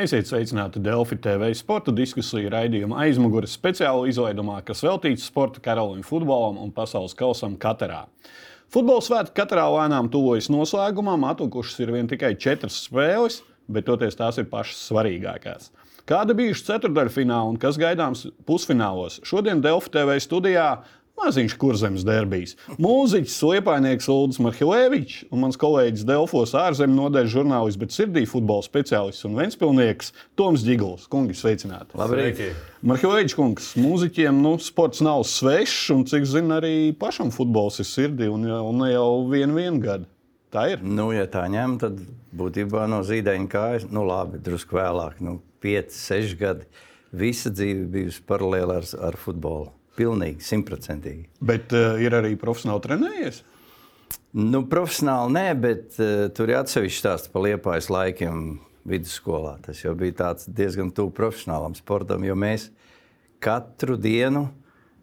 Esiet sveicināti Delfi TV sporta diskusiju raidījuma aizmugures speciālu izlaidumā, kas veltīts sporta karalim, futbolam un pasaules kausam Katarā. Futbola svētki katrā lēnām tuvojas noslēgumam, atlikušas ir vien tikai četras spēles, bet toties tās ir pašas svarīgākās. Kāda bijuši ceturdaļfināla un kas gaidāms pusfinālos? Šodien Delfi TV studijā Maziņš kurzemes derbijs. Mūziķis, liepainieks Ulris Marhilēvičs un mans kolēģis Delfos ārzemju nodaļas žurnālists, bet sirdī futbola speciālists un ventspilnieks Toms Digls. Kungi, sveicināti! Labrīt! Marhilēvičs kungs, mūziķiem nu, sports nav svešs, un cik zinu, arī pašam futbols ir sirdī un, un ne jau vienu vien gadu. Tā ir. Nu, ja tā ņem, tad būtībā no zīdaiņa kājas, nu labi, drusku vēlāk, nu, 5, 6 gadi. Visa dzīve bijusi paralēli ar, ar futbolu. Pilnīgi, simtprocentīgi. Bet uh, ir arī profesionāli trenējies? Nu, profesionāli nē, bet uh, tur ir atsevišķi stāsts par liepājas laikiem vidusskolā. Tas jau bija diezgan tuvu profesionālam sportam, jo mēs katru dienu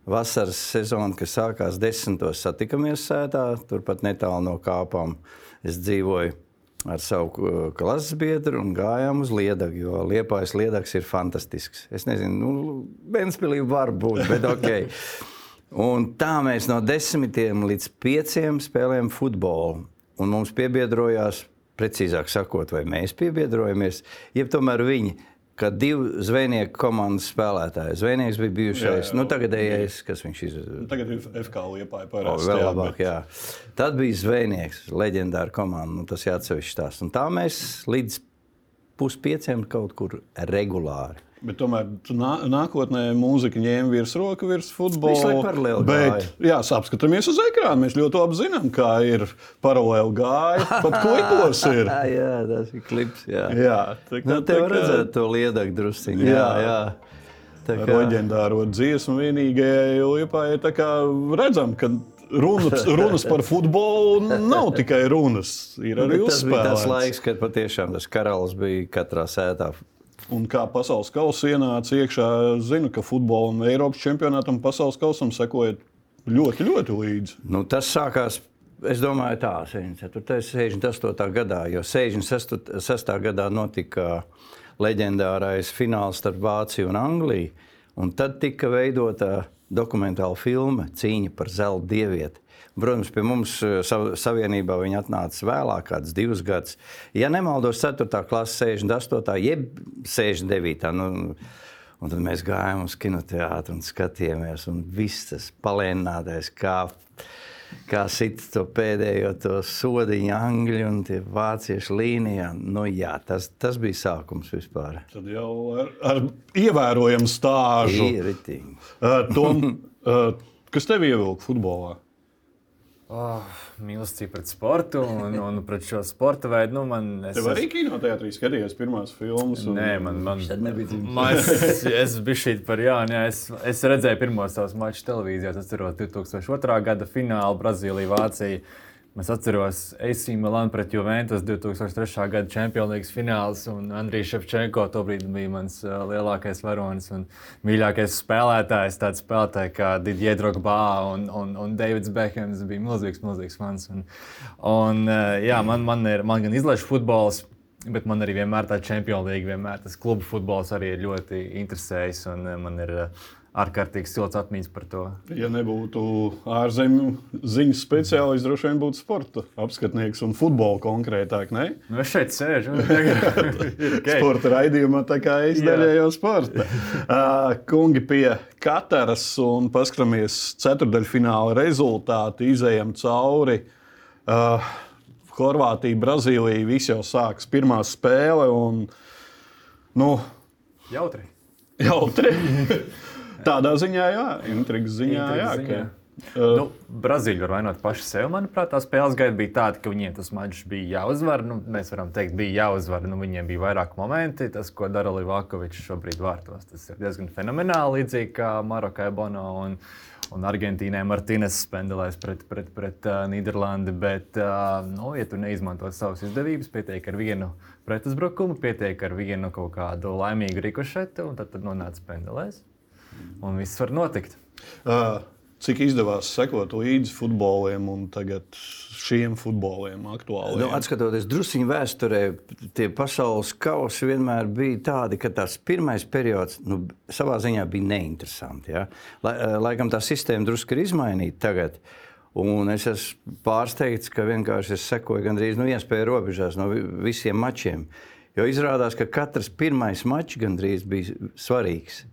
vasaras sezonu, kas sākās desmitos, satikamies sētā, turpat netālu no kāpām. Es dzīvoju ar savu klases biedru un gājām uz Liedagu, jo Liepājas Liedags ir fantastisks. Es nezinu, nu, Benspīlī var būt, bet ok. Un tā mēs no desmitiem līdz pieciem spēlējām futbolu. Un mums piebiedrojās, precīzāk sakot, vai mēs piebiedrojamies, jeb tomēr viņi ka divu zvejnieku komandas spēlētāju. Zvejnieks bija bijušais, jā, jā, nu, tagadējais, kas viņš ir. Tagad ir FK liepāja parasti. O, vēl labāk, jā. Tad bija zvejnieks, leģendāra komanda, nu, tas jāatsevišķi tās. Un tā mēs līdz puspieciem kaut kur regulāri. Bet tomēr nā, nākotnē mūzika ņēma virsroku virs futbola. Bet, jā, apskatāmies uz ekrānu. Mēs ļoti labi zinām, kā ir paralēli gāja. Pat klipos ir. jā, tas ir klips. Jā, jā tā, nu, te var redzēt to liedak drusciņu. Jā, jā. Tā kā leģendāro dziesmu vienīgajai liepā ir tā kā redzam, ka runas, runas par futbolu nav tikai runas. Ir arī uzspēlēts. Tas tas laiks, kad patiešām tas karalis bija katrā sētā Un kā pasaules kausa ienāca iekšā, zinu, ka futbolam, Eiropas čempionātam pasaules kausam sekojat ļoti, ļoti līdzi. Nu, tas sākās. Es domāju, tā ir 68. gadā, jo 66. gadā notika leģendārais fināls starp Vāciju un Angliju. Un tad tika veidota dokumentāla filma Cīņa par zelta dievieti. Protams, pie mums eh, savienībā viņi atnāca vēlāk, kāds divus gadus. Ja nemaldos, 4. klase, 68. jeb 69. Nu, un tad mēs gājām uz kinoteātru un skatījāmies, un viss tas palēninātais kā kā sit to pēdējo to sodiņu angļu un tie vāciešu līnijā. Nu, jā, tas, tas bija sākums vispār. Tad jau ar, ar ievērojamu stāžu. Ir ritīgi. Uh, Tom, uh, kas tev ievilka futbolā? Oh, mīlestība pret sportu un, un pret šo sporta veidu. Nu, man, es, Tev arī kinoteātrī skatījās pirmās filmas. Un... Nē, man, man, nebija man, es, es biju šeit par Jānu. Jā, es, es redzēju pirmos savus mačus televīzijā. Es atceros 2002. gada finālu Brazīlija, Vācija. Es atceros AC Milānu pret Juventus 2003. gada League fināls, un Andrijs Šefčenko tobrīd bija mans uh, lielākais varonis un mīļākais spēlētājs. Tāds spēlētājs kā Didier Drogba un, un, un Davids Bekhams bija milzīgs, milzīgs fans. Un, un, uh, jā, man, man, ir, man gan izlaiž futbols. Bet man arī vienmēr tā Champions League, vienmēr tas klubu futbols arī ir ļoti interesējis. Man ir uh, ārkārtīgi silts atmiņas par to. Ja nebūtu ārzemju ziņas speciālists, droši vien būtu sporta apskatnieks un futbola konkrētāk. Ne? Nu, es šeit sēžu. okay. Sporta raidījumā tā kā izdaļējo sporta. Uh, kungi pie Kataras un paskatāmies ceturdaļfināla rezultātu, izējām cauri. Uh, Horvātija, Brazīlija, viss jau sākas pirmā spēle. Un, nu, jautri. Jautri. Tādā ziņā, jā, intrigas ziņā. Intrigas jā, ziņā. Ka, Uh, nu, Brazīļi var vainot paši sevi. Manuprāt, tā spēles gaita bija tāda, ka viņiem tas mačs bija jāuzvar. Nu, mēs varam teikt, bija jāuzvar. Nu, viņiem bija vairāk momenti. Tas, ko dara Livakovičs šobrīd vārtos, tas ir diezgan fenomenāli. Līdzīgi kā Marokai Bono un, un Argentīnai Martīnes spendelēs pret, pret, pret uh, Nīderlandi. Bet, uh, nu, ja tu neizmanto savas izdevības, pietiek ar vienu pretuzbrukumu, pietiek ar vienu kaut kādu laimīgu rikošetu, un tad, tad nonāc spendelēs un viss var notikt. Uh. Cik izdevās sekot līdzi futboliem un tagad šiem futboliem aktuāliem? Nu, atskatoties druskuļi vēsturē, tie pasaules kausi vienmēr bija tādi, ka tas pirmais periods nu, savā ziņā bija neinteresanti. Ja? Lai, laikam tā sistēma drusku ir izmainīta tagad. Un es esmu pārsteigts, ka vienkārši es sekoju gandrīz nu, iespēju robežās no visiem mačiem. Jo izrādās, ka katrs pirmais mačs gandrīz bija svarīgs.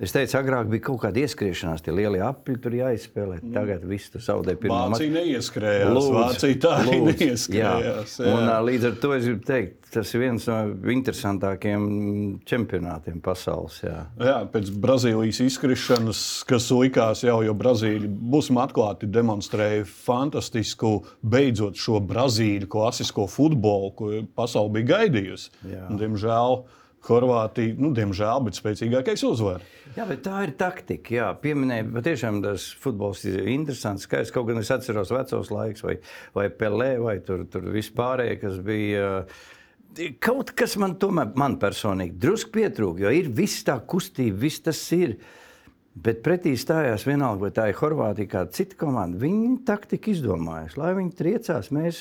Es teicu, agrāk bija kaut kāda ieskriešanās, tie lielie apli tur jāizspēlē. Mm. Tagad viss tur zaudē pirmā Vācija neieskrējās. Lūdzu, Vācija tā arī neieskrējās. Jā. Jā. Un, līdz ar to es gribu teikt, tas ir viens no interesantākajiem čempionātiem pasaules. Jā, jā pēc Brazīlijas izkrišanas, kas likās jau, jo Brazīlija, būsim atklāti, demonstrēja fantastisku, beidzot šo Brazīļu klasisko futbolu, ko pasaule bija gaidījusi. Diemžēl. Horvātija, nu, diemžēl, bet spēcīgākais uzvar. Jā, bet tā ir taktika. Jā, pieminēja, patiešām tas futbols ir interesants. Skaists, kaut gan es atceros vecos laikus, vai, vai Pelē, vai tur, tur vispārējie, kas bija. Kaut kas man tomēr, man personīgi, drusku pietrūka, jo ir viss tā kustība, viss tas ir. Bet pretī stājās vienalga, vai tā ir Horvātija, kāda cita komanda. Viņi taktika izdomājuši, lai viņi triecās. Mēs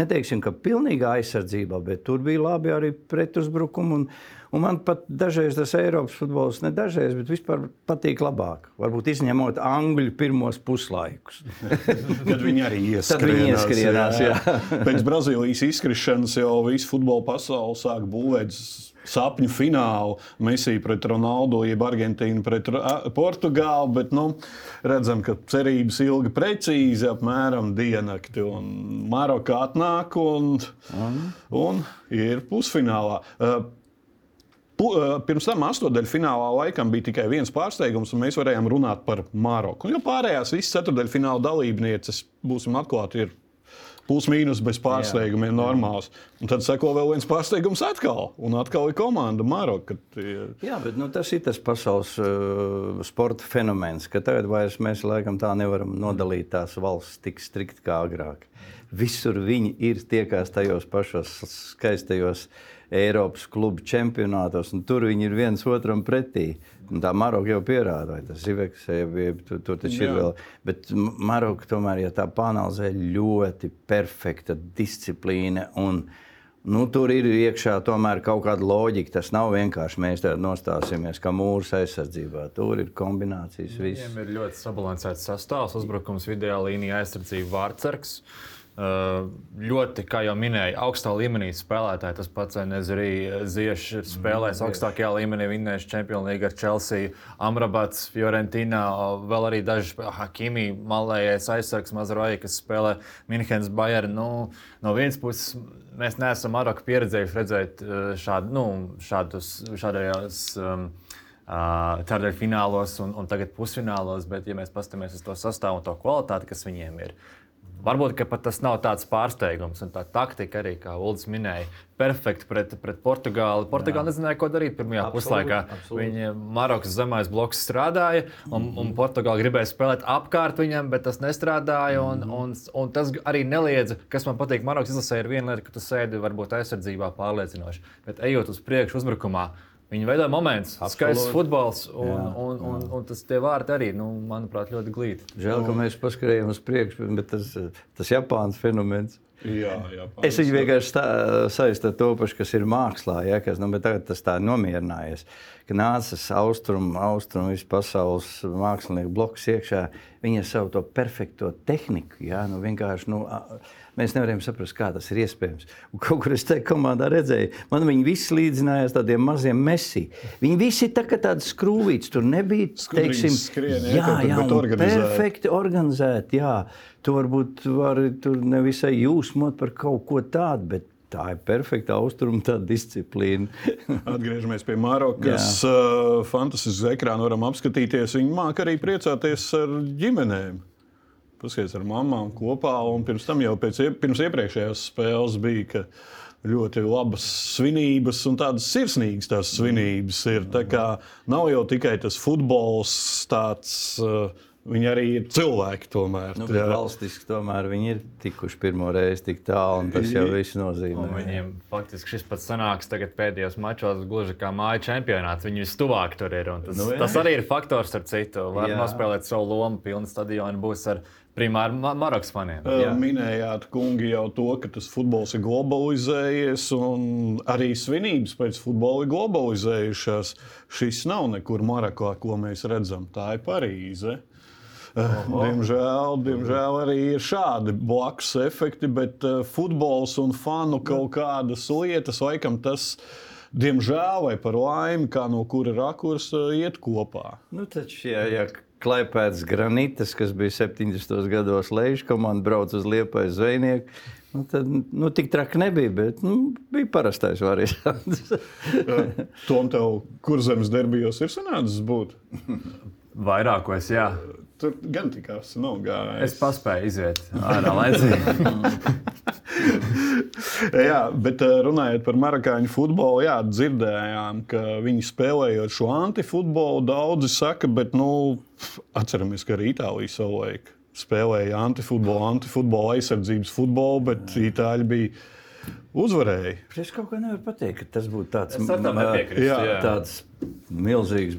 neteiksim, ka pilnīgā aizsardzībā, bet tur bija labi arī pretuzbrukumi. Un, Un man pat dažreiz tas Eiropas futbols, ne dažreiz, bet vispār patīk labāk. Varbūt izņemot angļu pirmos puslaikus. Kad viņi arī ieskrienās. ieskrienās jā. Jā. Pēc Brazīlijas izkrišanas jau visu futbola pasauli sāk būvēt sapņu finālu. Messi pret Ronaldu, jeb Argentīnu pret Portugālu. Bet nu, redzam, ka cerības ilgi precīzi, apmēram diennakti. Marokā atnāk un, un ir pusfinālā. Pirms tam astotdaļfinālā laikam bija tikai viens pārsteigums, un mēs varējām runāt par Maroku. Jo pārējās visas ceturdaļfināla dalībnieces, būsim atklāti, ir plus-mínus bez pārsteigumiem, normāls. Un tad seko vēl viens pārsteigums atkal, un atkal ir komanda Maroka. Jā, bet nu, tas ir tas pasaules uh, sporta fenomens, ka tagad vairs mēs laikam tā nevaram nodalīt tās valsts tik strikt kā agrāk. Visur viņi ir tiekās tajos pašos skaistajos Eiropas klubu čempionātos, un tur viņi ir viens otram pretī. Un tā Maroka jau pierāda, vai tas ir Iveks, vai tur, tur taču Jā. ir vēl. Bet Maroka tomēr, ja tā panalizē, ļoti perfekta disciplīna. Un, Nu, tur ir iekšā tomēr kaut kāda loģika. Tas nav vienkārši mēs tādā nostāsimies kā mūrs aizsardzībā. Tur ir kombinācijas. Viņiem ir ļoti sabalansēts sastāvs, uzbrukums, video līnija, aizsardzība, vārdsargs. Uh, ļoti, kā jau minēju, augstā līmenī spēlētāji. Tas pats arī Ziedants ir spēlējis mm, augstākajā līmenī, vinnējis Champions League ar Chelsea, Amrabats, Fiorentina, vēl arī daži Hakimi, malējais aizsargs Mazroja, kas spēlē Minhenes Bayern. Nu, no vienas puses, mēs neesam Maroku pieredzējuši redzēt šādu, nu, šādus, šādajos. Um, Uh, Tādēļ finālos un, un tagad pusfinālos, bet, ja mēs paskatāmies uz to sastāvu un to kvalitāti, kas viņiem ir, Varbūt tas nav tāds pārsteigums, un tā taktika arī, kā Ulrichs minēja, perfekta pret, pret Portugāli. Portugāli nezināja, ko darīt pirmajā puslaikā. Viņa Marokas zemais bloks strādāja, un, un Portugāli gribēja spēlēt apkārt viņam, bet tas nestrādāja. Un, mm. un, un tas arī neliedza, kas man patīk. Marokas izlasē ir viena lieta, ka tu sēdi varbūt aizsardzībā pārliecinoši, bet ejot uz priekšu uzbrukumā Viņi veido momentus, skaists futbols, un, jā, un, un, un, un tas tie vārti arī, nu, manuprāt, ļoti glīti. Žēl, ka mēs paskrējām uz priekšu, bet tas, tas Japānas fenomens. Jā, jā, es viņu vienkārši saistīju ar to pašu, kas ir mākslā. Ja, kas, nu, tagad tas tā nomierinājies. Kad nācis austrumu, austrumu visu pasaules mākslinieku bloks iekšā, viņi ar savu to perfekto tehniku. Ja, nu, vienkārši, nu, mēs nevarējām saprast, kā tas ir iespējams. Un kaut kur es tajā komandā redzēju, man viņi visi līdzinājās tādiem maziem mesī. Viņi visi tā kā tādi skrūvīti, tur nebija, teiksim, skrien, jā, jā, jā perfekti organizēti. Jā. Tu varbūt vari tur nevisai jūsmot par kaut ko tādu, bet tā ir perfekta austrumu disciplīna. Atgriežamies pie Marokas. Uh, Fantastisks ekrāns varam apskatīties. Viņi māca arī priecāties ar ģimenēm paskaties ar mamām kopā. Un pirms tam jau pēc, pirms iepriekšējās spēles bija ļoti labas svinības un tādas sirsnīgas tās svinības. Ir. Tā kā nav jau tikai tas futbols, tāds uh, Viņi arī ir cilvēki. Tomēr, nu, valstiski tomēr viņi ir tikuši pirmo reizi tik tālu, un tas jau viss nozīmē. Un viņiem faktiski šis pats sanāks pēdējos mačos, gluži kā māja čempionāts. Viņi vistuvāk tur ir. Tas, nu, jā. tas arī ir faktors, ar citu. Var jā. nospēlēt savu lomu, pilnu stadionu būs ar primāri Marokas faniem. Jā. Minējāt, kungi, jau to, ka tas futbols ir globalizējies, un arī svinības pēc futbola ir globalizējušās. Šis nav nekur Marokā, ko mēs redzam. Tā ir Parīze. Diemžēl, diemžēl arī ir šādi blakus efekti, bet futbols un fanu kaut kādas lietas, laikam tas diemžēl vai par laimi, kā no kura rakursa iet kopā. Nu, taču, ja, ja Klaipēdas granitas, kas bija 70. gados lejuši, komanda brauc uz Liepais zvejnieku. Nu, tad, nu, tik traki nebija, bet nu, bija parastais variants. Tom, tev kur zemes derbijos ir sanācis būt? Vairākos, jā. Tur gan tikās, nav gājis. Es paspēju iziet ārā laicīgi. jā, bet eh, runājot par marakāņu futbolu, jā, dzirdējām, ka viņi spēlējot šo antifutbolu, daudzi saka, bet nu, atceramies, ka arī Itālija savulaik spēlēja antifutbolu, antifutbolu aizsardzības futbolu, bet Itāļi bija uzvarēja. Es kaut kā nevaru pateikt, ka tas būtu tāds, jā. tāds milzīgs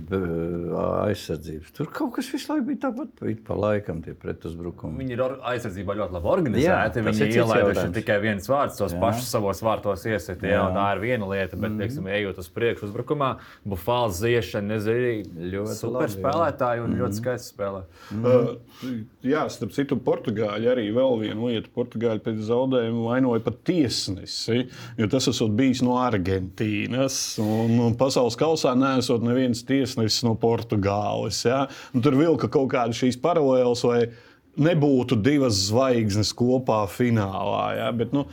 aizsardzības. Tur kaut kas visu laiku bija tāpat, pa, pa laikam tie pretuzbrukumi. Viņi ir aizsardzībā ļoti labi organizēti. Jā, viņi ielaiduši tikai viens vārds, tos jā. pašus savos vārtos iesit. Jā, jā. Tā ir viena lieta, bet, mm. teiksim, ejot uz priekšu uzbrukumā, Bufāls ziešana, nezinu, ļoti super labi, spēlētāji un mm. ļoti skaisti spēlē. Mm. Uh, jā, starp citu, Portugāļi arī vēl viena lieta. Portugāļi pēc zaudējuma vainoja pat tiesnesi, jo tas esot bijis no Argentīnas un, un pasaules kausā neesot neviens tiesnesis no Portugāles. Ja? Un tur vilka kaut kādas šīs paralēlas, lai nebūtu divas zvaigznes kopā finālā. Ja? Bet, nu,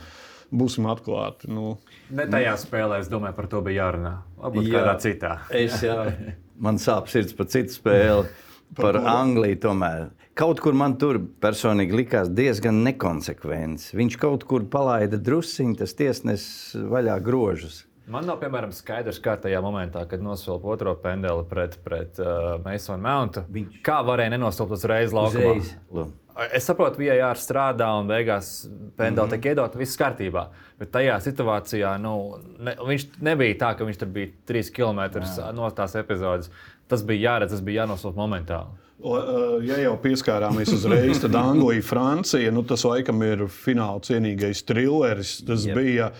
būsim atklāti. Nu. Ne tajā spēlē, es domāju, par to bija jārunā. Varbūt jā, kādā citā. Es, jā, man sāp sirds par citu spēli. Par, par Angliju tomēr. Kaut kur man tur personīgi likās diezgan nekonsekvents. Viņš kaut kur palaida drusciņu, tas tiesnesis vaļā grožus. Man nav, piemēram, skaidrs, kā tajā momentā, kad nosvilpa otro pendeli pret, pret uh, Masonu Mountu, Viņš... kā varēja nenosvilpt uzreiz laukumā. Uzreiz. Es saprotu, ka VAR strādā un beigās pendeli mm -hmm. tiek iedota, viss kārtībā. Bet tajā situācijā nu, ne, viņš nebija tā, ka viņš tur bija trīs km no tās epizodes. Tas bija jāredz, tas bija jānosūta momentāli. Ja jau pieskārāmies uzreiz, tad Anglija, Francija, nu, tas laikam ir fināla cienīgais trilleris. Tas yep. bija.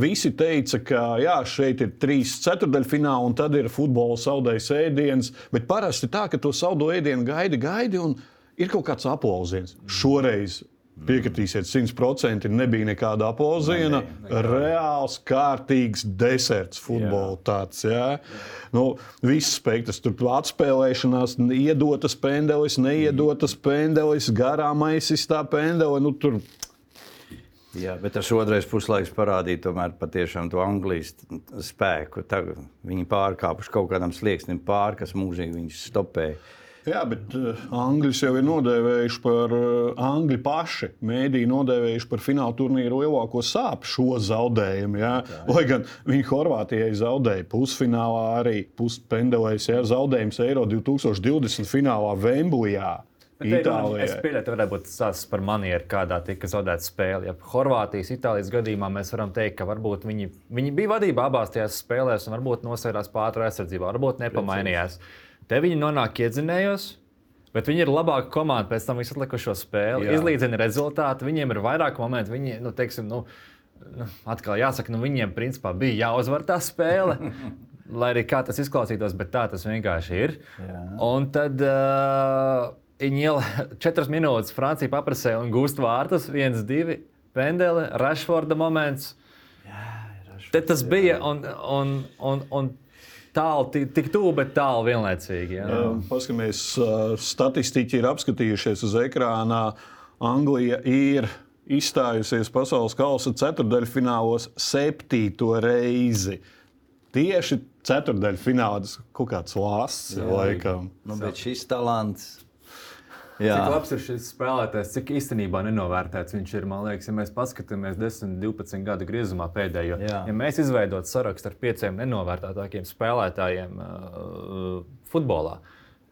Visi teica, ka jā, šeit ir trīs ceturdaļfināli, un tad ir futbola saldais ēdiens. Bet parasti tā, ka to saldo ēdienu gaidi, gaidi, un ir kaut kāds aplausiens. Šoreiz Piekritīsiet, 100% nebija nekāda aplausiena. Reāls, kārtīgs deserts, futbols tāds. Jā. Nu, viss spektrs, tur atspēlēšanās, iedotas pendelis, neiedotas pendelis, garām aizsistā pendeli. Nu, tur... Jā, bet tas otrais puslaiks parādīja tomēr patiešām to Anglijas spēku. Tagad viņi pārkāpuši kaut kādam slieksnim pāri, kas mūžīgi viņus stopēja. Jā, bet uh, Angļus jau ir nodēvējuši par uh, Angļu paši. Mēdīji nodēvējuši par fināla turnīru lielāko sāpju šo zaudējumu. Jā. Jā. Lai gan viņi Horvātijai zaudēja pusfinālā, arī puspendelēs, ja zaudējums Eiro 2020 finālā Vemblijā. Itālijā. Es pieļauju, ka varētu būt stāsts par manieru, kādā tika zaudēta spēle. Ja Horvātijas, Itālijas gadījumā mēs varam teikt, ka varbūt viņi, viņi bija vadībā abās tajās spēlēs un varbūt nosērās pāri aizsardzībā, varbūt nepamainījās. Precīzi. Te viņi nonāk iedzinējos. Bet viņi ir labāka komanda pēc tam visu atlikušo spēli. Jā. Izlīdzina rezultātu, viņiem ir vairāk momentu. Viņi, nu, teiksim, nu, nu, atkal jāsaka, nu, viņiem principā bija jāuzvar tā spēle. lai arī kā tas izklausītos, bet tā tas vienkārši ir. Jā. Un tad uh, viņi jau četras minūtes Francija paprasēja un gūst vārtus, viens, divi, pendeli, Rašforda moments. Jā, Rašforda, tas bija. Un, un, un, un tālu, tik, tik tuvu, bet tālu vienlaicīgi. Ja? Paskatāmies, statistiķi ir apskatījušies uz ekrānā. Anglija ir izstājusies pasaules kausa ceturdaļfinālos septīto reizi. Tieši ceturdaļfinālā tas kaut kāds lāsts laikam. Nu, bet šis talants Jā. Cik labs ir šis spēlētājs, cik īstenībā nenovērtēts viņš ir. Man liekas, ja mēs paskatāmies 10, 12 gadu griezumā pēdējo, Jā. ja mēs izveidotu sarakstu ar pieciem nenovērtētākiem spēlētājiem uh, futbolā,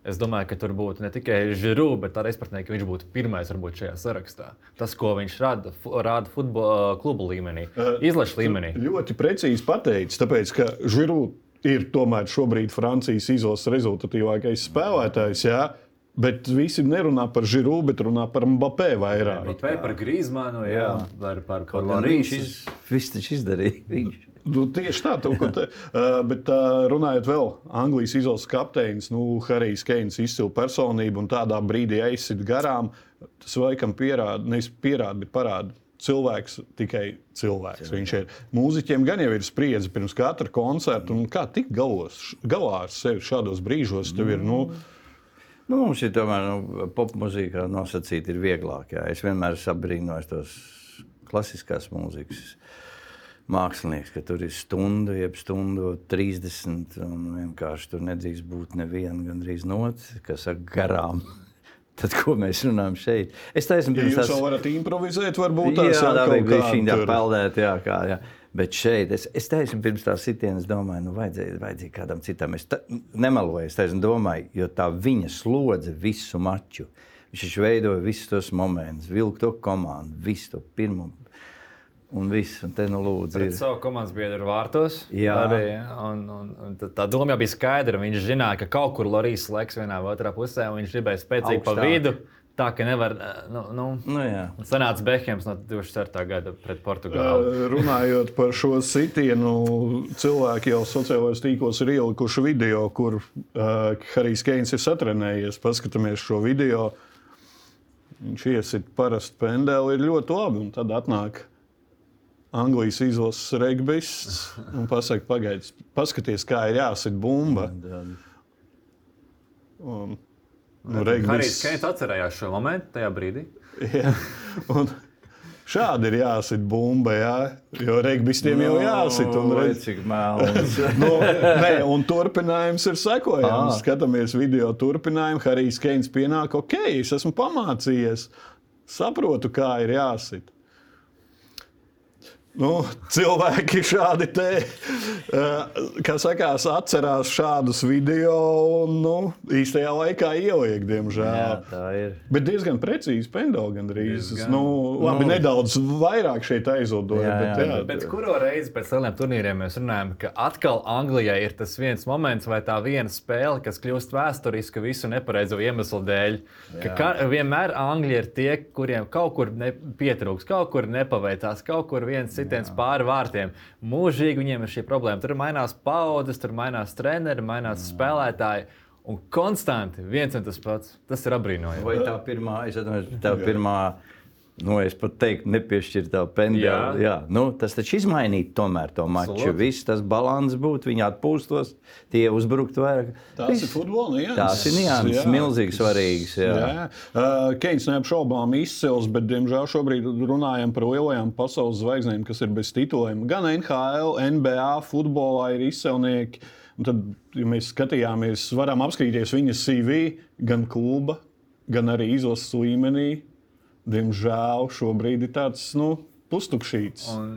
Es domāju, ka tur būtu ne tikai Žiru, bet arī nedomāju, ka viņš būtu pirmais varbūt šajā sarakstā. Tas, ko viņš rada, rāda futbola klubu līmenī, izlaša līmenī. Ļoti precīzi pateicis, tāpēc ka Žiru ir tomēr šobrīd Francijas izlases rezultatīvākais spēlētājs. Jā. Bet visi nerunā par Žiru, bet runā par Mbappé vairāk. Vai par Grīzmanu, jā, par, par, par Kaut Viņš Lorīsu. iz, viss taču izdarīja. Viņš. Nu, tieši tā, tu, ko te, uh, bet uh, runājot vēl, Anglijas izlases kapteinis, nu, Harijs Keins, izcila personība un tādā brīdī aizsit garām. Tas laikam pierāda, nevis pierāda, bet parāda. Cilvēks tikai cilvēks. Viņš ir mūziķiem, gan jau ir spriedzi pirms katra koncerta. un Kā tikt galos, galā ar sevi šādos brīžos? Tev ir, nu, Nu, mums ir tomēr nu, popmūzika nosacīta ir vieglāk. Jā. Es vienmēr esmu apbrīnojis tos klasiskās mūzikas mākslinieks, ka tur ir stunda, jeb stundu 30, un vienkārši tur nedrīkst būt neviena gandrīz nots, kas saka garām. Tad, ko mēs runājam šeit? Es taisnu ja jūs tās- jau varat improvizēt, varbūt Jā, tās jau tā bija šī tur- peldēt, jā, kā, jā. Bet šeit es, es taisnu pirms tā sitiena, es domāju, nu vajadzēja, vajadzēja kādam citam. Es ta, nemeloju, es taisnu domāju, jo tā viņa slodze visu maču. Viņš veidoja visus tos momentus, vilka to komandu, visu to pirmo. Un viss, un te nu lūdzu. Ir. savu komandas biedru vārtos. Jā. arī, un, un, un tā- doma jau bija skaidra. Viņš zināja, ka kaut kur Lorijas slēgs vienā vai otrā pusē, un viņš gribēja spēcīgi pa Augstāk. vidu. Tā ka nevar. Nu, nu, Nu, jā. un Sanāca Behems no 2004. gada pret Portugāli. Runājot par šo sitienu, cilvēki jau sociālajos tīklos ir ielikuši video, kur uh, Harijs Keins ir satrenējies. Paskatāmies šo video. Viņš iesit parastu pendeli, ir ļoti labi. Un tad atnāk Anglijas izlases regbists un pasaka, pagaidi, paskaties, kā ir jāsit bumba. Un, nu, Harijs Keins atcerējās šo momentu tajā brīdī. Jā, un šādi ir jāsit bumba, jā, jo regbistiem jau jāsit. Un Nu, redz, cik melns. nu, nē, un turpinājums ir sekojams. Ah. Skatāmies video turpinājumu. Harijs Keins pienāk, ok, es esmu pamācījies, saprotu, kā ir jāsit. Nu, cilvēki šādi te, eh, kā sakās, atcerās šādus video un nu, īstajā laikā ieliek, diemžēl. Jā, tā ir. Bet diezgan precīzi pendeli gandrīz. Diezgan. Nu, labi, Nu. nedaudz vairāk šeit aizlidoja. Jā, bet, jā, jā, Bet kuru reizi pēc lieliem turnīriem mēs runājam, ka atkal Anglijai ir tas viens moments vai tā viena spēle, kas kļūst vēsturiska visu nepareizo iemeslu dēļ. Ka ka, vienmēr Anglija ir tie, kuriem kaut kur ne- pietrūks, kaut kur nepaveicās, kaut kur viens sitiens pāri vārtiem. Mūžīgi viņiem ir šī problēma. Tur mainās paudzes, tur mainās treneri, mainās spēlētāji. Un konstanti viens un tas pats. Tas ir apbrīnojami. Vai tā pirmā, es atceros, tā pirmā, nu, es pat teiktu, nepiešķirtā pendeli. Jā. Jā. Nu, tas taču izmainītu tomēr to maču. Viss tas balans būtu, viņi atpūstos, tie uzbruktu vairāk. Tās ir futbola nianses. Tās ir nianses, Jā. milzīgi svarīgas. Jā. Jā. Uh, Keins neapšaubām izcils, bet, diemžēl, šobrīd runājam par lielajām pasaules zvaigznēm, kas ir bez tituliem. Gan NHL, NBA, futbolā ir izcilnieki. Un Tad, ja mēs skatījāmies, varam apskatīties viņa CV, gan kluba, gan arī izlases līmenī. Diemžēl šobrīd ir tāds nu, pustukšīts. Un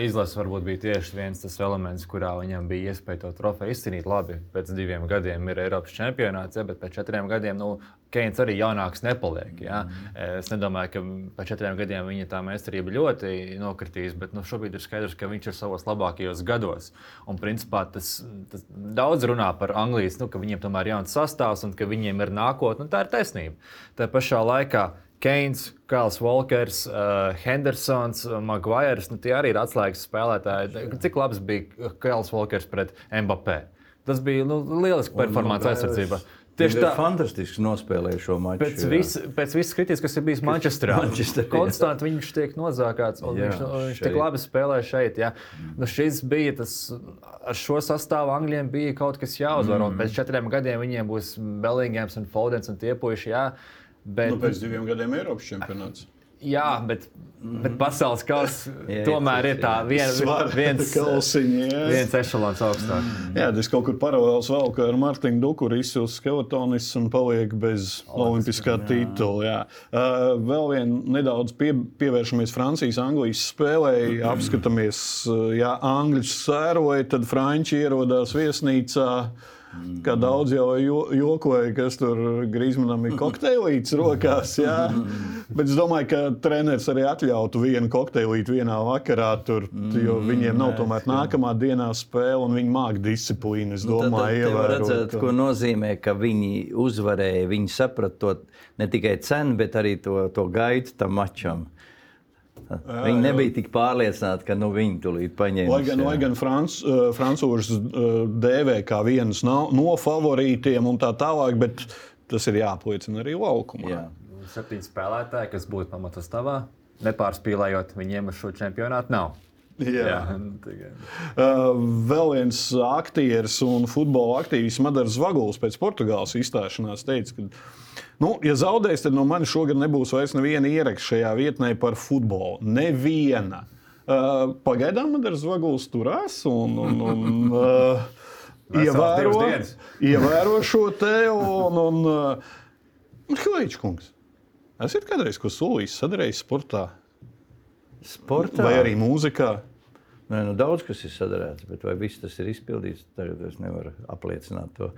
izlase varbūt bija tieši viens tas elements, kurā viņam bija iespēja to trofeju izcīnīt. Labi, pēc diviem gadiem ir Eiropas čempionāts, ja, bet pēc četriem gadiem nu, Keins arī jaunāks nepaliek. Ja. Es nedomāju, ka pēc četriem gadiem viņa tā meistarība ļoti nokritīs, bet nu, šobrīd ir skaidrs, ka viņš ir savos labākajos gados. Un principā tas, tas daudz runā par Anglijas, nu, ka viņiem tomēr ir jauns sastāvs un ka viņiem ir nākotne. Tā ir taisnība. Tā pašā laikā. Keins, Kāls Walkers, uh, Hendersons, uh, Maguires. Nu, tie arī ir atslēgas spēlētāji. Cik labs bija Kāls Walkers pret Mbappé? Tas bija nu, lielisks performance aizsardzībā. Tieši tā. Fantastiski nospēlēja šo maču. Pēc, vis, pēc visas kritikas, kas ir bijis Manchesterā, konstanti viņš tiek nozākāts. Jā, Viņš, nu, viņš tik labi spēlē šeit. Jā. Nu, šis bija tas, ar šo sastāvu Anglijiem bija kaut kas jāuzvar. Mm. Pēc četriem gadiem viņiem būs Bellingams un Fodens un tie puiši. Jā. Bet, Nu, pēc diviem gadiem Eiropas čempionāts. Jā, bet, bet pasaules kausa tomēr ir tā vien, Svara viens, kausiņi, jā. viens ešalons augstāk. Jā, tas kaut kur paralēls vēl, ka ar Mārtiņu Dukuru izsils skeletonis un paliek bez olimpiskā titula. Jā. Uh, vēl vien nedaudz pie, pievēršamies Francijas-Anglijas spēlē. Apskatāmies, uh, ja Angļus sēroja, tad Franči ierodās viesnīcā. Kā daudz jau jo- jokoja, kas tur Grīsmanam ir kokteilīts rokās. Jā. Bet es domāju, ka treneris arī atļautu vienu kokteilīti vienā vakarā, tur, jo viņiem nav tomēr nākamā dienā spēle un viņi māk disciplīnu. Es Nu, Tad- domāju, tad redzēt, ko nozīmē, ka viņi uzvarēja. Viņi saprata to ne tikai cenu, bet arī to, to gaitu tam mačam. Viņi nebija tik pārliecināti, ka nu, viņi tulīt paņēma. Lai gan, lai gan Franc, uh, francūžus uh, dēvē kā vienus no, favorītiem un tā tālāk, bet tas ir jāapliecina arī laukumā. Jā. Septiņi spēlētāji, kas būtu pamatastāvā, nepārspīlējot viņiem uz šo čempionātu, nav. Jā. tikai- Uh, vēl viens aktieris un futbola aktīvists Madars Vaguls pēc Portugāles izstāšanās teica, ka, nu, ja zaudēs, tad no manis šogad nebūs vairs neviena ieraksta šajā vietnē par futbolu. Neviena. Uh, pagaidām Madars Vaguls turās un, un, un uh, ievēro, ievēro šo te. Un, un, uh, Hilīčs kungs, esat kādreiz ko solījis, sadarījis sportā Sportā vai arī mūzikā? Nē, nu, daudz kas ir sadarīts, bet vai viss tas ir izpildīts, tagad es nevaru apliecināt to.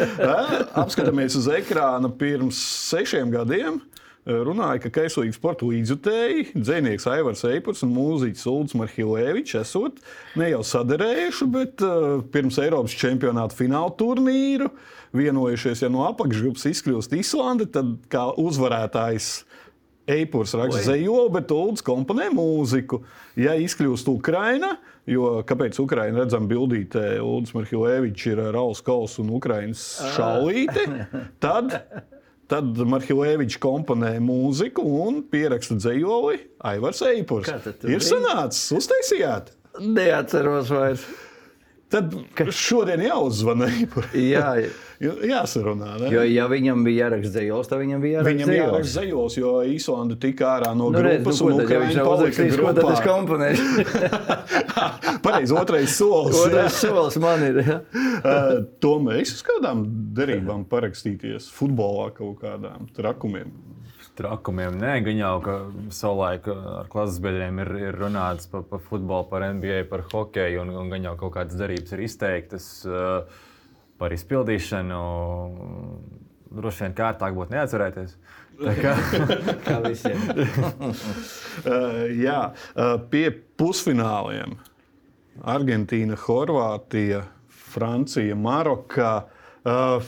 Apskatāmies uz ekrāna pirms sešiem gadiem. Runāja, ka kaislīgi sporta līdzjutēji, dzinieks Aivars Eipurs un mūziķis Ulrichs Marhilēvičs esot ne jau sadarējuši, bet uh, pirms Eiropas čempionāta fināla turnīru vienojušies, ja no apakšgrupas izkļūst Islande, tad kā uzvarētājs Eipurs raksta zejoli, bet Ulrichs komponē mūziku. Ja izkļūst Ukraina, jo kāpēc Ukraina redzam bildītē, Ulrichs Marhilēvičs ir Rauls Kols un Ukrainas šaulīte, tad Tad Marhilēvičs komponē mūziku un pieraksta dzējoli Aivars Eipurs. Ir sanācis, uztaisījāt. Neatceros vairs. Tad šodien jāuzzvana Eipuram. Jā, Jāsarunā. Ne? jo, ja viņam bija jāraksta dzējos, tad viņam bija jāraksta Viņam dzejos. jāraksta zejos, jo Īslanda tika ārā no Nu, nu, grupas un tad, ja viņš jau palika uzrakstīs, ko tad es komponēšu? Pareizi, otrais solis. Otrais solis man ir. Ja? Uh, Tomēr es uz kādām derībām parakstīties futbolā kaut kādām trakumiem. Trakumiem nē, gan jau, ka savulaik ar klases biedriem ir, ir runāts par pa futbolu, par NBA, par hokeju, un, un gan jau kaut kādas darbības ir izteiktas uh, par izpildīšanu. Droši vien kārtāk būtu neatcerēties. Tā kā, Kā visiem. Uh, jā, uh, pie pusfināliem Argentīna, Horvātija, Francija, Maroka. Uh,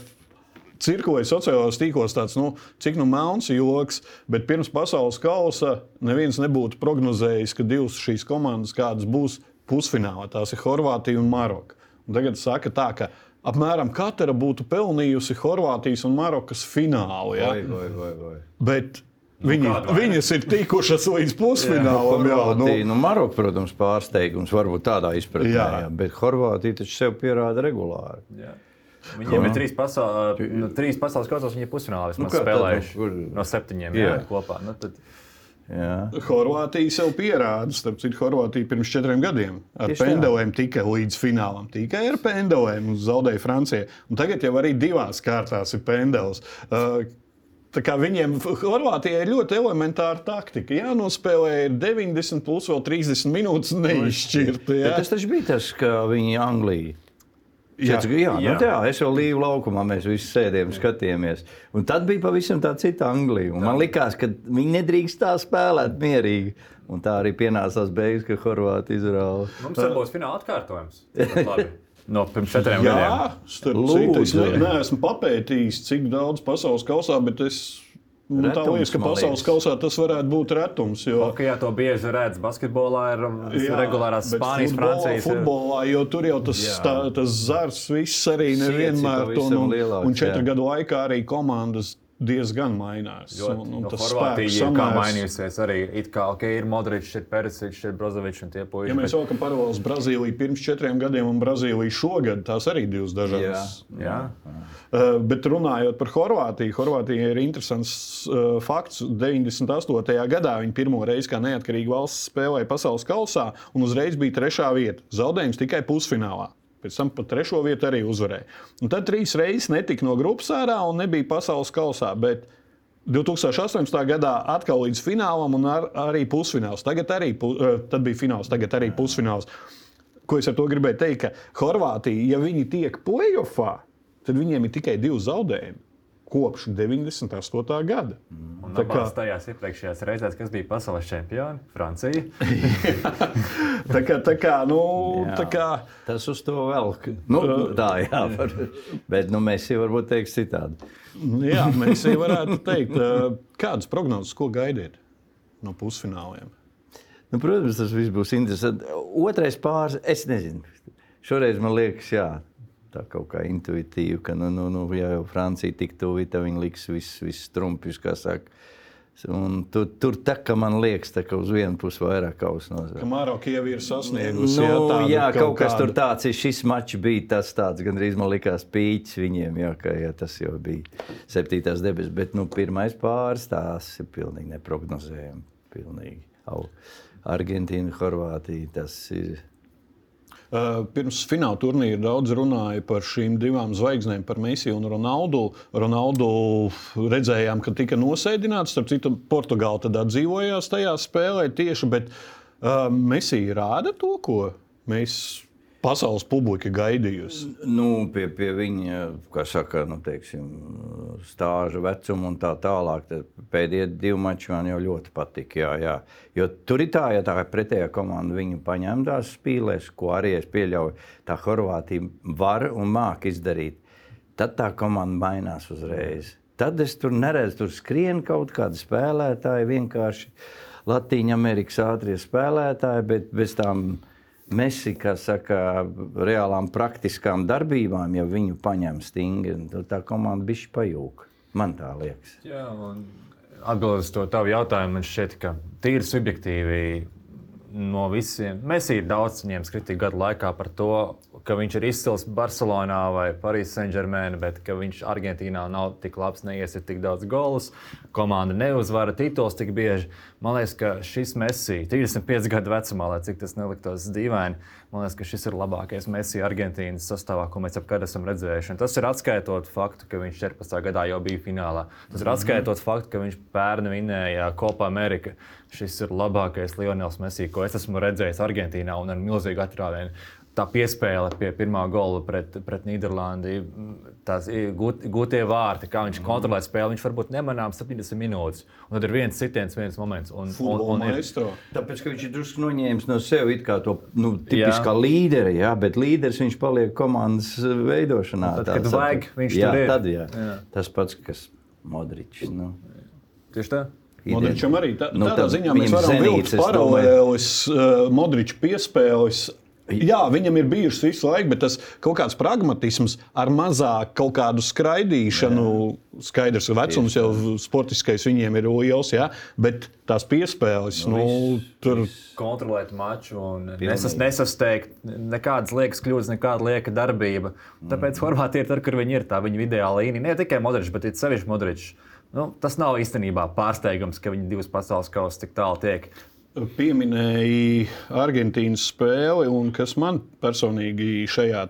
Cirkulēja sociālajos tīklos tāds, nu, cik nu melns joks, bet pirms pasaules kausa neviens nebūtu prognozējis, ka divas šīs komandas kādas būs pusfinālā. Tās ir Horvātija un Maroka. Un tagad saka tā, ka apmēram katra būtu pelnījusi Horvātijas un Marokas finālu. Ja? Vai, vai, vai, vai. Bet viņi, kāda vaina? viņas ir tikušas līdz pusfinālam. Jā, nu, Horvātija, nu, Maroka, protams, pārsteigums varbūt tādā izpratnē, Jā. jā. bet Horvātija taču sev pierāda regulāri. jā. Viņiem ir trīs, pasaul, nu, trīs pasaules kausos, viņi ir pusfinālā Nu, spēlējuši. nu, kur- No septiņiem jā, Jā. kopā. Nu, tad, Jā. Horvātija sev pierāda, starp citu, Horvātija pirms četriem gadiem ar pendelēm tika līdz finālam. Tikai ar pendelēm zaudēja Francija. Un tagad jau arī divās kārtās ir pendels. Uh, Tā kā viņiem Horvātijai ir ļoti elementāra taktika. Jā, nospēlē ir 90 plus vēl 30 minūtes neizšķirta. Bet Jā, tas taču bija tas, ka viņi Anglijā. Jā. Jā, jā, nu Jā. tā, es jau līvu laukumā, mēs visi sēdējām, skatījāmies. Un tad bija pavisam tā cita Anglija. Un man liekas, ka viņi nedrīkst tā spēlēt mierīgi. Un tā arī pienāca tās beigas, ka Horvātija izrāva. mums arī būs fināla atkārtojums. No pirms četriem Jā, gadiem. starp Lūdzu, citu, es ne, jā. neesmu papētījis, cik daudz pasaules kausā, bet es. Tā Retums, liekas, ka pasaules kausā tas varētu būt retums. Jo, Hokejā to bieži redz, basketbolā ir um, regulārās bet Spānijas, futbolā- Francijas. Futbolā, jo tur jau tas, Jā. tā, tas zars viss arī nevienmēr to, un, lielāks, un četru jā. gadu laikā arī komandas diezgan mainās. Jo, un, un no tas Horvātija ir samērs- mainījusies arī. It kā okay, ir Modričs, ir Perisičs, ir Brozovičs un tie puiši. Ja mēs bet- saukam paralēlus Brazīliju pirms četriem gadiem un Brazīliju šogad, tās arī divas dažādas. Jā, Uh, bet runājot par Horvātiju, Horvātija ir interesants uh, fakts. 98. gadā viņi pirmo reizi kā neatkarīga valsts spēlēja pasaules kausā un uzreiz bija trešā vieta. Zaudējums tikai pusfinālā. Pēc tam pat trešo vietu arī uzvarēja. Un tad trīs reizes netika no grupas ārā un nebija pasaules kausā. Bet 2018. gadā atkal līdz finālam un ar, arī pusfināls. Tagad arī pu, uh, tad bija fināls, tagad arī pusfināls. Ko es ar to gribēju teikt? Ka Horvātija, ja viņi tiek playoffā, tad viņiem ir tikai divi zaudējumi kopš 98. gada. Un abās tajās iepriekšējās reizēs, kas bija pasaules čempioni, Francija. tā kā, tā kā, nu, Jā. tā kā, Tas uz to vēl. Nu, tā, jā, var, bet nu, mēs jau varbūt teiks citādi. jā, mēs jau varētu teikt, kādas prognozes, ko gaidiet no pusfināliem. Nu, protams, tas viss būs interesanti. Otrais pāris, es nezinu. Šoreiz man liekas, jā, tā kaut kā intuitīvi, ka, nu, nu, nu ja jau Francija tik tuvu, tad viņi liks visus vis trumpjus, kā saka. Un tur, tur tā kā man liekas, tā, ka uz vienu pusi vairāk kausa Ka nozīmē. Maroka jau ir sasniegusi Nu, jā, tādu jā, kaut kas kādu- tur tāds ir. Šis mačs bija tas tāds, gandrīz man likās pīķis viņiem, jā, ka jā, tas jau bija septītās debesis. Bet nu, pirmais pāris tās ir pilnīgi neprognozējami. Pilnīgi. Au. Argentīna, Horvātija, tas ir. Uh, Pirms fināla turnīra daudz runāja par šīm divām zvaigznēm, par Mēsiju un Ronaldu. Ronaldu redzējām, ka tika nosēdināts. Starp citu, Portugāla tad atdzīvojās tajā spēlē tieši, bet uh, Mēsija rāda to, ko mēs pasaules publika gaidījusi. Nu, pie, pie viņa, kā saka, nu, teiksim, stāža vecuma un tā tālāk. Pēdējie divi mači man jau ļoti patika. Jā, jā. Jo tur ir tā, ja tā pretējā komanda viņu paņem tās spīlēs, ko arī es pieļauju, tā Horvātija var un māk izdarīt. Tad tā komanda mainās uzreiz. Tad es tur neredzu, tur skrien kaut kādi spēlētāji, vienkārši Latvijas Amerikas ātrie spēlētāji, bet bez tām Messi, kā saka, reālām praktiskām darbībām, ja viņu paņem stingri, tad tā komanda bišķi pajūka. Man tā liekas. Jā, un atbildot uz to tavu jautājumu, man šķiet, ka tīri subjektīvi no visiem. Mēs ir daudz viņiem kritika gadu laikā par to, ka viņš ir izcils Barcelonā vai Parīzē Saint-Germain, bet ka viņš Argentīnā nav tik labs, neiesit tik daudz golus. Komanda neuzvara tituls tik bieži. Man liekas, ka šis Messi, 35 gadu vecumā, lai cik tas neliktos dīvaini, man liekas, ka šis ir labākais Messi Argentīnas sastāvā, ko mēs jebkad esam redzējuši. Un tas ir atskaitot faktu, ka viņš 14. gadā jau bija finālā. Tas ir atskaitot faktu, ka viņš pērn vinēja Copa America. Šis ir labākais Lionels Messi, ko es esmu redzējis Argentīnā un ar milzīgu atrāvienu. Tā piespēle pie pirmā gola pret, pret Nīderlandi, tās gūt, gūtie vārti, kā viņš kontrolē spēli. Viņš varbūt nemanām 70 minūtes, un tad ir viens sitiens, viens moments. Un, un, un ir. Tāpēc, ka viņš ir drusku noņēmis no sevis to nu, tipiskā līderi, jā, bet līderis viņš paliek komandas veidošanā. tad, kad tāds, vajag, viņš jā, tur ir. Tad, jā. Jā. Tas pats, kas Modričs. Nu. tieši tā. Modričam arī tā, Nu, tādā tad ziņā mēs varam vilkt paralēlis uh, Modriča piespēles. Jā, viņam ir bijušas visu laiku, bet tas kaut kāds pragmatisms ar mazāk kaut kādu skraidīšanu. Jā. Skaidrs, ka vecums jau sportiskais viņiem ir liels, jā, bet tās piespēles, nu, nu tur kontrolēt maču un nesas, nesasteigt nekādas liekas kļūdas, nekāda lieka darbība. Tāpēc Horvātija ir tur, kur viņi ir. Tā viņa ideāla līnija. Ne tikai Modričs, bet arī sevišķi Modričs. Nu, tas nav īstenībā pārsteigums, ka viņi divas pasaules kausa tik tālu tiek. Pieminēja Argentīnas spēli, un kas man personīgi šajā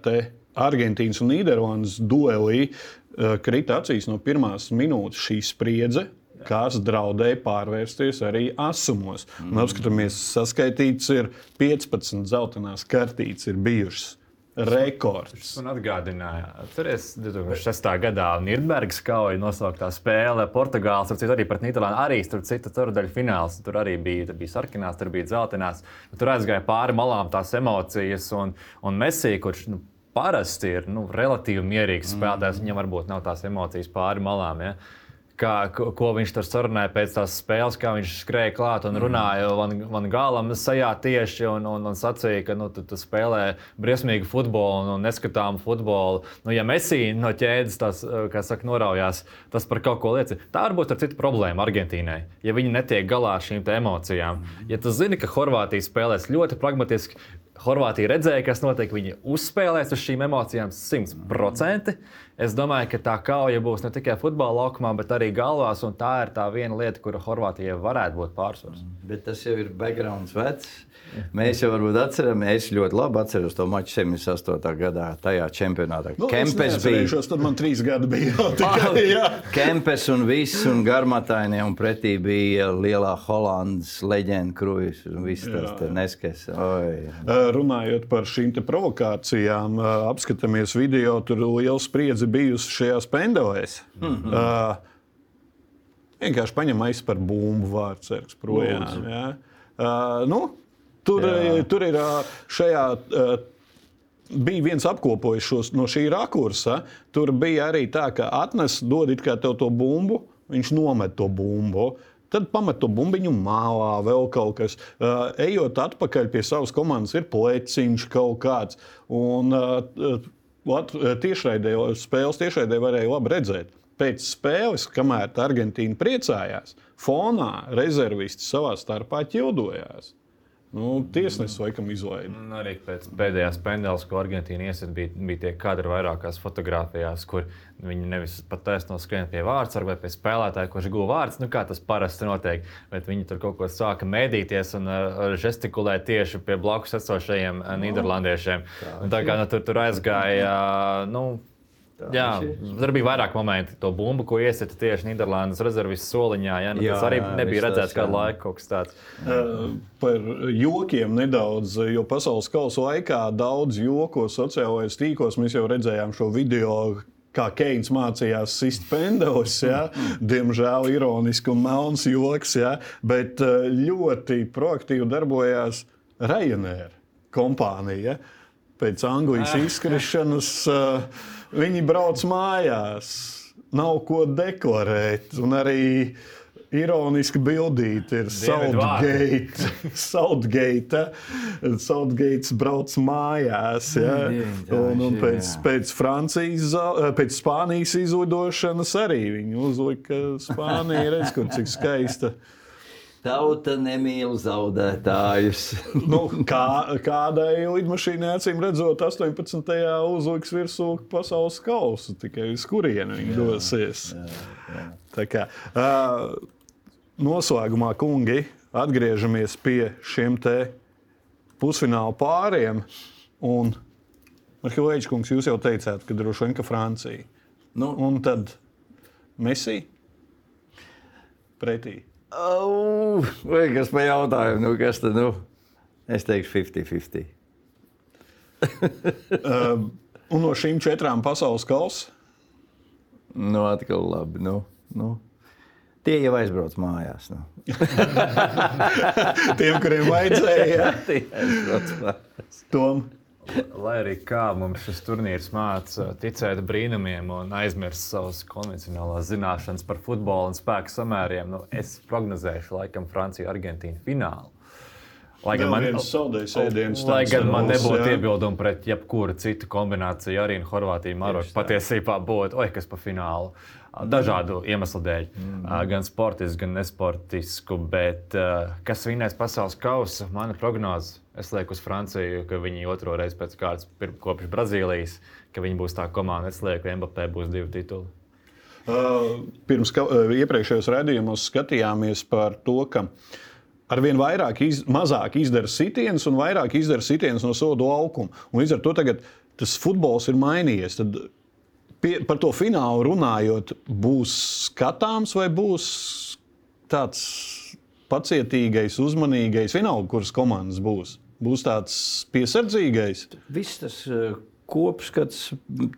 Argentīnas un Nīderlandes duelī eh, krita acīs no pirmās minūtes šī spriedze. Kas draudēja pārvērsties arī asumos. Mm. Apskatāmies, saskaitīts ir 15 zeltainās kartītes, ir bijušas rekords. Man atgādināja, atcerieties, 2006. gadā Nīderlandes kauja nosauktā spēle Portugāles, tur citu arī pret Nīderlandi. Arī tur citu ceturdaļu fināls. Tur arī bija, tur bija sarkanās, tur bija dzeltenās. Tur aizgāja pāri malām tās emocijas un, un Messi, kurš nu, parasti ir nu, relatīvi mierīgs spēlētājs, mm. viņam varbūt nav tās emocijas pāri malām. Ja? Kā, ko, viņš tur sarunāja pēc tās spēles, kā viņš skrēja klāt un runāja Van, van Gālam sajā tieši un, un, un sacīja, ka nu, tu, tu spēlē briesmīgu futbolu un, un neskatāmu futbolu. Nu, ja Messi no ķēdes tās, kā saka, noraujās, tas par kaut ko liecina. Tā varbūt ir cita problēma Argentīnai, ja viņi netiek galā ar šīm emocijām. Ja tu zini, ka Horvātija spēlēs ļoti pragmatiski, Horvātija redzēja, kas notiek. Viņi uzspēlēs uz šīm emocijām 100%. Es domāju, ka tā kauja būs ne tikai futbola laukumā, bet arī galvās. Tā ir tā viena lieta, kura Horvātijai varētu būt pārsvars. Bet tas jau ir backgrounds vecs. Mēs jau varbūt atceramies, es ļoti labi atceros to maču 78. gadā, tajā čempionātā. Nu, Kempes es bija. Tad man trīs gadi bija jau tikai. jā. Kempes un viss, un garmatainie, un pretī bija lielā Holandas leģenda Krujas, un viss tas te neskais. Uh, runājot par šīm provokācijām, apskatāmies video, tur liela spriedze bijusi šajās pendelēs. Mm -hmm. uh, vienkārši paņem aiz par bumbu vārdu cerks projām. Ja? Uh, nu, tur, Jā. tur ir šajā. Uh, bija viens apkopojis šos no šī rakursa. Tur bija arī tā, ka atnes, dod it kā tev to bumbu, viņš nomet to bumbu. Tad pamet to bumbiņu mālā, vēl kaut kas. Ejot atpakaļ pie savas komandas, ir pleciņš kaut kāds. Un tiešraidē, spēles tiešraidē varēja labi redzēt. Pēc spēles, kamēr Argentīna priecājās, fonā rezervisti savā starpā ķildojās. Nu, tiesnesis laikam izlaida. Nu, arī pēc pēdējās pendeles, ko Argentīna iesaistīja, bija, bija tie kadri vairākās fotografijās, kur viņi nevis pat taisno skrien pie vārdsarga vai pie spēlētāja, kurš guva vārds, nu, kā tas parasti notiek. Bet viņi tur kaut ko sāka mēdīties un uh, žestikulēt tieši pie blakus esošajiem uh, Nīderlandiešiem. Tā, tā kā nu, tur, tur aizgāja. Uh, nu, Jā, tur bija vairāk momentu. To bumbu, ko iesita tieši Nīderlandes rezerves soliņā. Ja? Nu, jā, tas arī jā, nebija redzēts kādu laiku, kaut kas tāds. Uh, par jokiem nedaudz, jo pasaules kausa laikā daudz joko sociālajos tīklos mēs jau redzējām šo video. Kā Keins mācījās sist pendelis, ja? diemžēl ironiski un melns joks, ja? bet ļoti proaktīvi darbojās Ryanair kompānija. Ja? Pēc Anglijas izkrišanas uh, Viņi brauc mājās, nav ko deklarēt. Un arī ironiski bildīti ir Southgate. Southgate, Southgate brauc mājās. Ja? Un, un pēc, pēc, Francijas, pēc Spānijas izlidošanas arī viņi uzlika Spāniju. Redz, cik skaista. Tauta nemīl zaudētājus. nu, kā, kādai lidmašīnai, acīm redzot, 18. uzliks virsū pasaules kausu, tikai uz kurieni viņi dosies. Jā, jā. Kā, uh, noslēgumā, kungi, atgriežamies pie šiem pusfināla pāriem. Un, Marķis Kungs, jūs jau teicāt, ka droši vien ka Francija. Nu, un tad Messi pretī. Oh, vai kas man jautāja, nu, kas tad? Nu? Es teikšu, 50-50. um, un no šīm četrām pasaules kausām? Nu, atkal labi. Nu, nu. Tie jau aizbrauc mājās. Nu. Tiem, kuriem vajadzēja. Tie aizbrauc mājās. Tom. Lai arī kā mums šis turnīrs māca ticēt brīnumiem un aizmirst savas konvencionālās zināšanas par futbolu un spēku samēriem, nu, es prognozēšu laikam Franciju, Argentīnu finālu. Lai gan man, lai gan man nebūtu jā. iebildumi pret jebkuru citu kombināciju, arī Horvātija, Maroka patiesībā būtu, oi, kas pa finālu. Dažādu iemeslu dēļ, mm. gan sportisku, gan nesportisku. Bet kas vinnēs pasaules kausu, mana prognoze Es lieku uz Franciju, ka viņi otro reizi pēc kārtas kopš Brazīlijas, ka viņi būs tā komanda. Es lieku, ka Mbappé būs divi tituli. Uh, pirms ka, uh, iepriekšējos raidījumos skatījāmies par to, ka arvien vairāk, iz, mazāk izdara sitienus un vairāk izdara sitienus no sodu laukuma. Un līdz ar to tagad tas futbols ir mainījies. Tad pie, par to finālu runājot, būs skatāms vai būs tāds pacietīgais, uzmanīgais, vienalga, kuras komandas būs būs tāds piesardzīgais. Viss tas eh, kopskats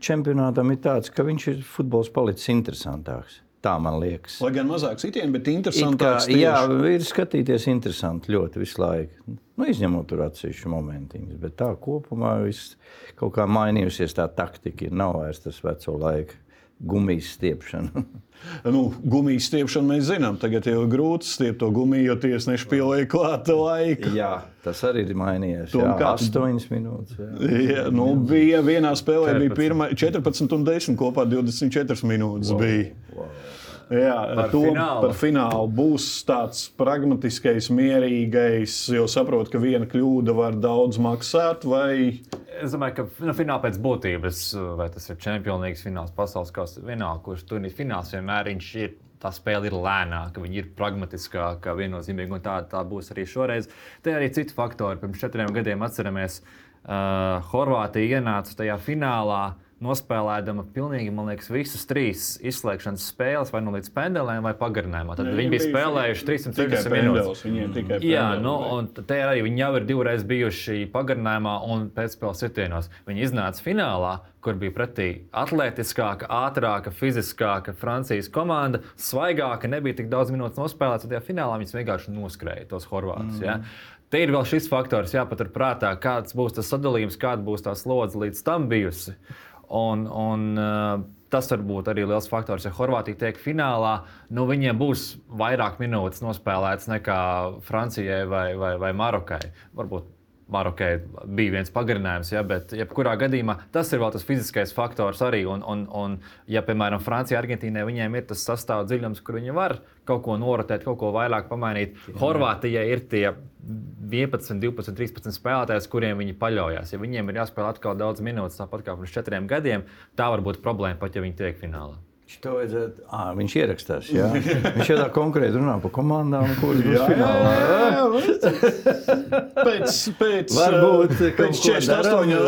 čempionātam ir tāds, ka viņš ir futbols palicis interesantāks. Tā man liekas. Lai gan mazāk sitienu, bet interesantāks. Kā, jā, ir skatīties interesanti ļoti visu laiku. Nu, izņemot tur atsevišķu momentiņus, bet tā kopumā viss kaut kā mainījusies. Tā taktika ir nav vairs tas veco laiku gumijas stiepšana. nu, gumijas stiepšanu mēs zinām. Tagad jau ir grūti stiept to gumiju, jo tiesneši pieliek klāta laika. Jā, tas arī ir mainījies. Tom, jā, 8 minūtes. Jā. Jā, nu, bija vienā spēlē 14. bija pirma, 14 un 10 kopā 24 minūtes. Wow. Bija. Wow. Jā, par, to, finālu. par finālu būs tāds pragmatiskais, mierīgais, jo saprotu, ka viena kļūda var daudz maksāt. Vai... Es domāju, ka nu, finālā pēc būtības, vai tas ir League fināls, pasaules kausa, vienalga, kurš turnīrs fināls vienmēr ir. Tā spēle ir lēnāka, viņa ir pragmatiskāka, viennozīmīga, un tā, tā būs arī šoreiz. Te arī citi faktori. Pirms četriem gadiem atceramies, uh, Horvātija ienāca tajā finālā nospēlēdama pilnīgi, man liekas, visas trīs izslēgšanas spēles, vai nu līdz pendelēm, vai pagarinājumā. Tad Ne, viņi bija spēlējuši Tikai 360 minūtes. viņiem tikai Jā, pendels nu, bija. un te arī viņi jau ir divreiz bijuši pagarinājumā un pēcspēles sitienos. Viņi iznāca finālā, kur bija pretī atletiskāka, ātrāka, fiziskāka Francijas komanda, svaigāka, nebija tik daudz minūtes nospēlēts. Tajā finālā viņi vienkārši noskrēja tos horvātus. Mm. Ja? Te ir vēl šis faktors, jāpatur prātā, kāds būs tas sadalījums, kāda būs tā slodze līdz tam bijusi. Un, un, uh, tas var būt arī liels faktors. Ja Horvātija tiek finālā, nu, viņiem būs vairāk minūtes nospēlētas nekā Francijai vai, vai, vai Marokai. Varbūt Marokai bija viens pagarinājums, ja, bet jebkurā gadījumā tas ir vēl tas fiziskais faktors arī. Un, un, un ja, piemēram, Francijā, Argentīnai viņiem ir tas sastāvdaļas dziļums, kur viņi var kaut ko norotēt, kaut ko vairāk pamainīt. Horvātijai ir tie 11, 12, 13 spēlētāji, kuriem viņi paļaujas. Ja viņiem ir jāspēlē atkal daudz minūtes, tāpat kā pirms četriem gadiem, tā var būt problēma pat, ja viņi tiek finālā. To vajadzētu. À, viņš ierakstās. Jā. Viņš jau tā konkrēti runā par komandām, kuras būs finālā. Pēc, pēc, Varbūt pēc ko 48, darām, jā,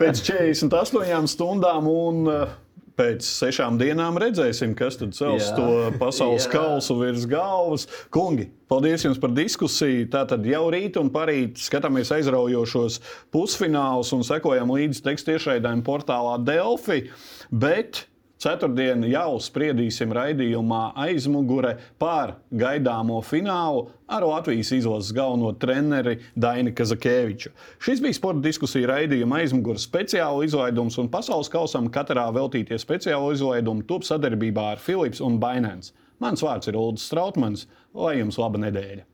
pēc 48 stundām un eh, pēc sešām dienām redzēsim, kas tad cels Jā. to pasaules Jā. kausu virs galvas. Kungi, paldies jums par diskusiju. Tātad jau rīt un parīt skatāmies aizraujošos pusfinālus un sekojam līdzi tekstu tiešraidēm portālā Delfi. Bet Ceturtdien jau spriedīsim raidījumā aizmugure par gaidāmo finālu ar Latvijas izlases galveno treneri Dainu Kazakēviču. Šis bija sporta diskusija raidījuma aizmugure speciāla izlaidums, un pasaules kausam katrā veltītie speciāla izlaidumi top sadarbībā ar Philips un Binance. Mans vārds ir Ulrichs Strautmans, lai jums laba nedēļa!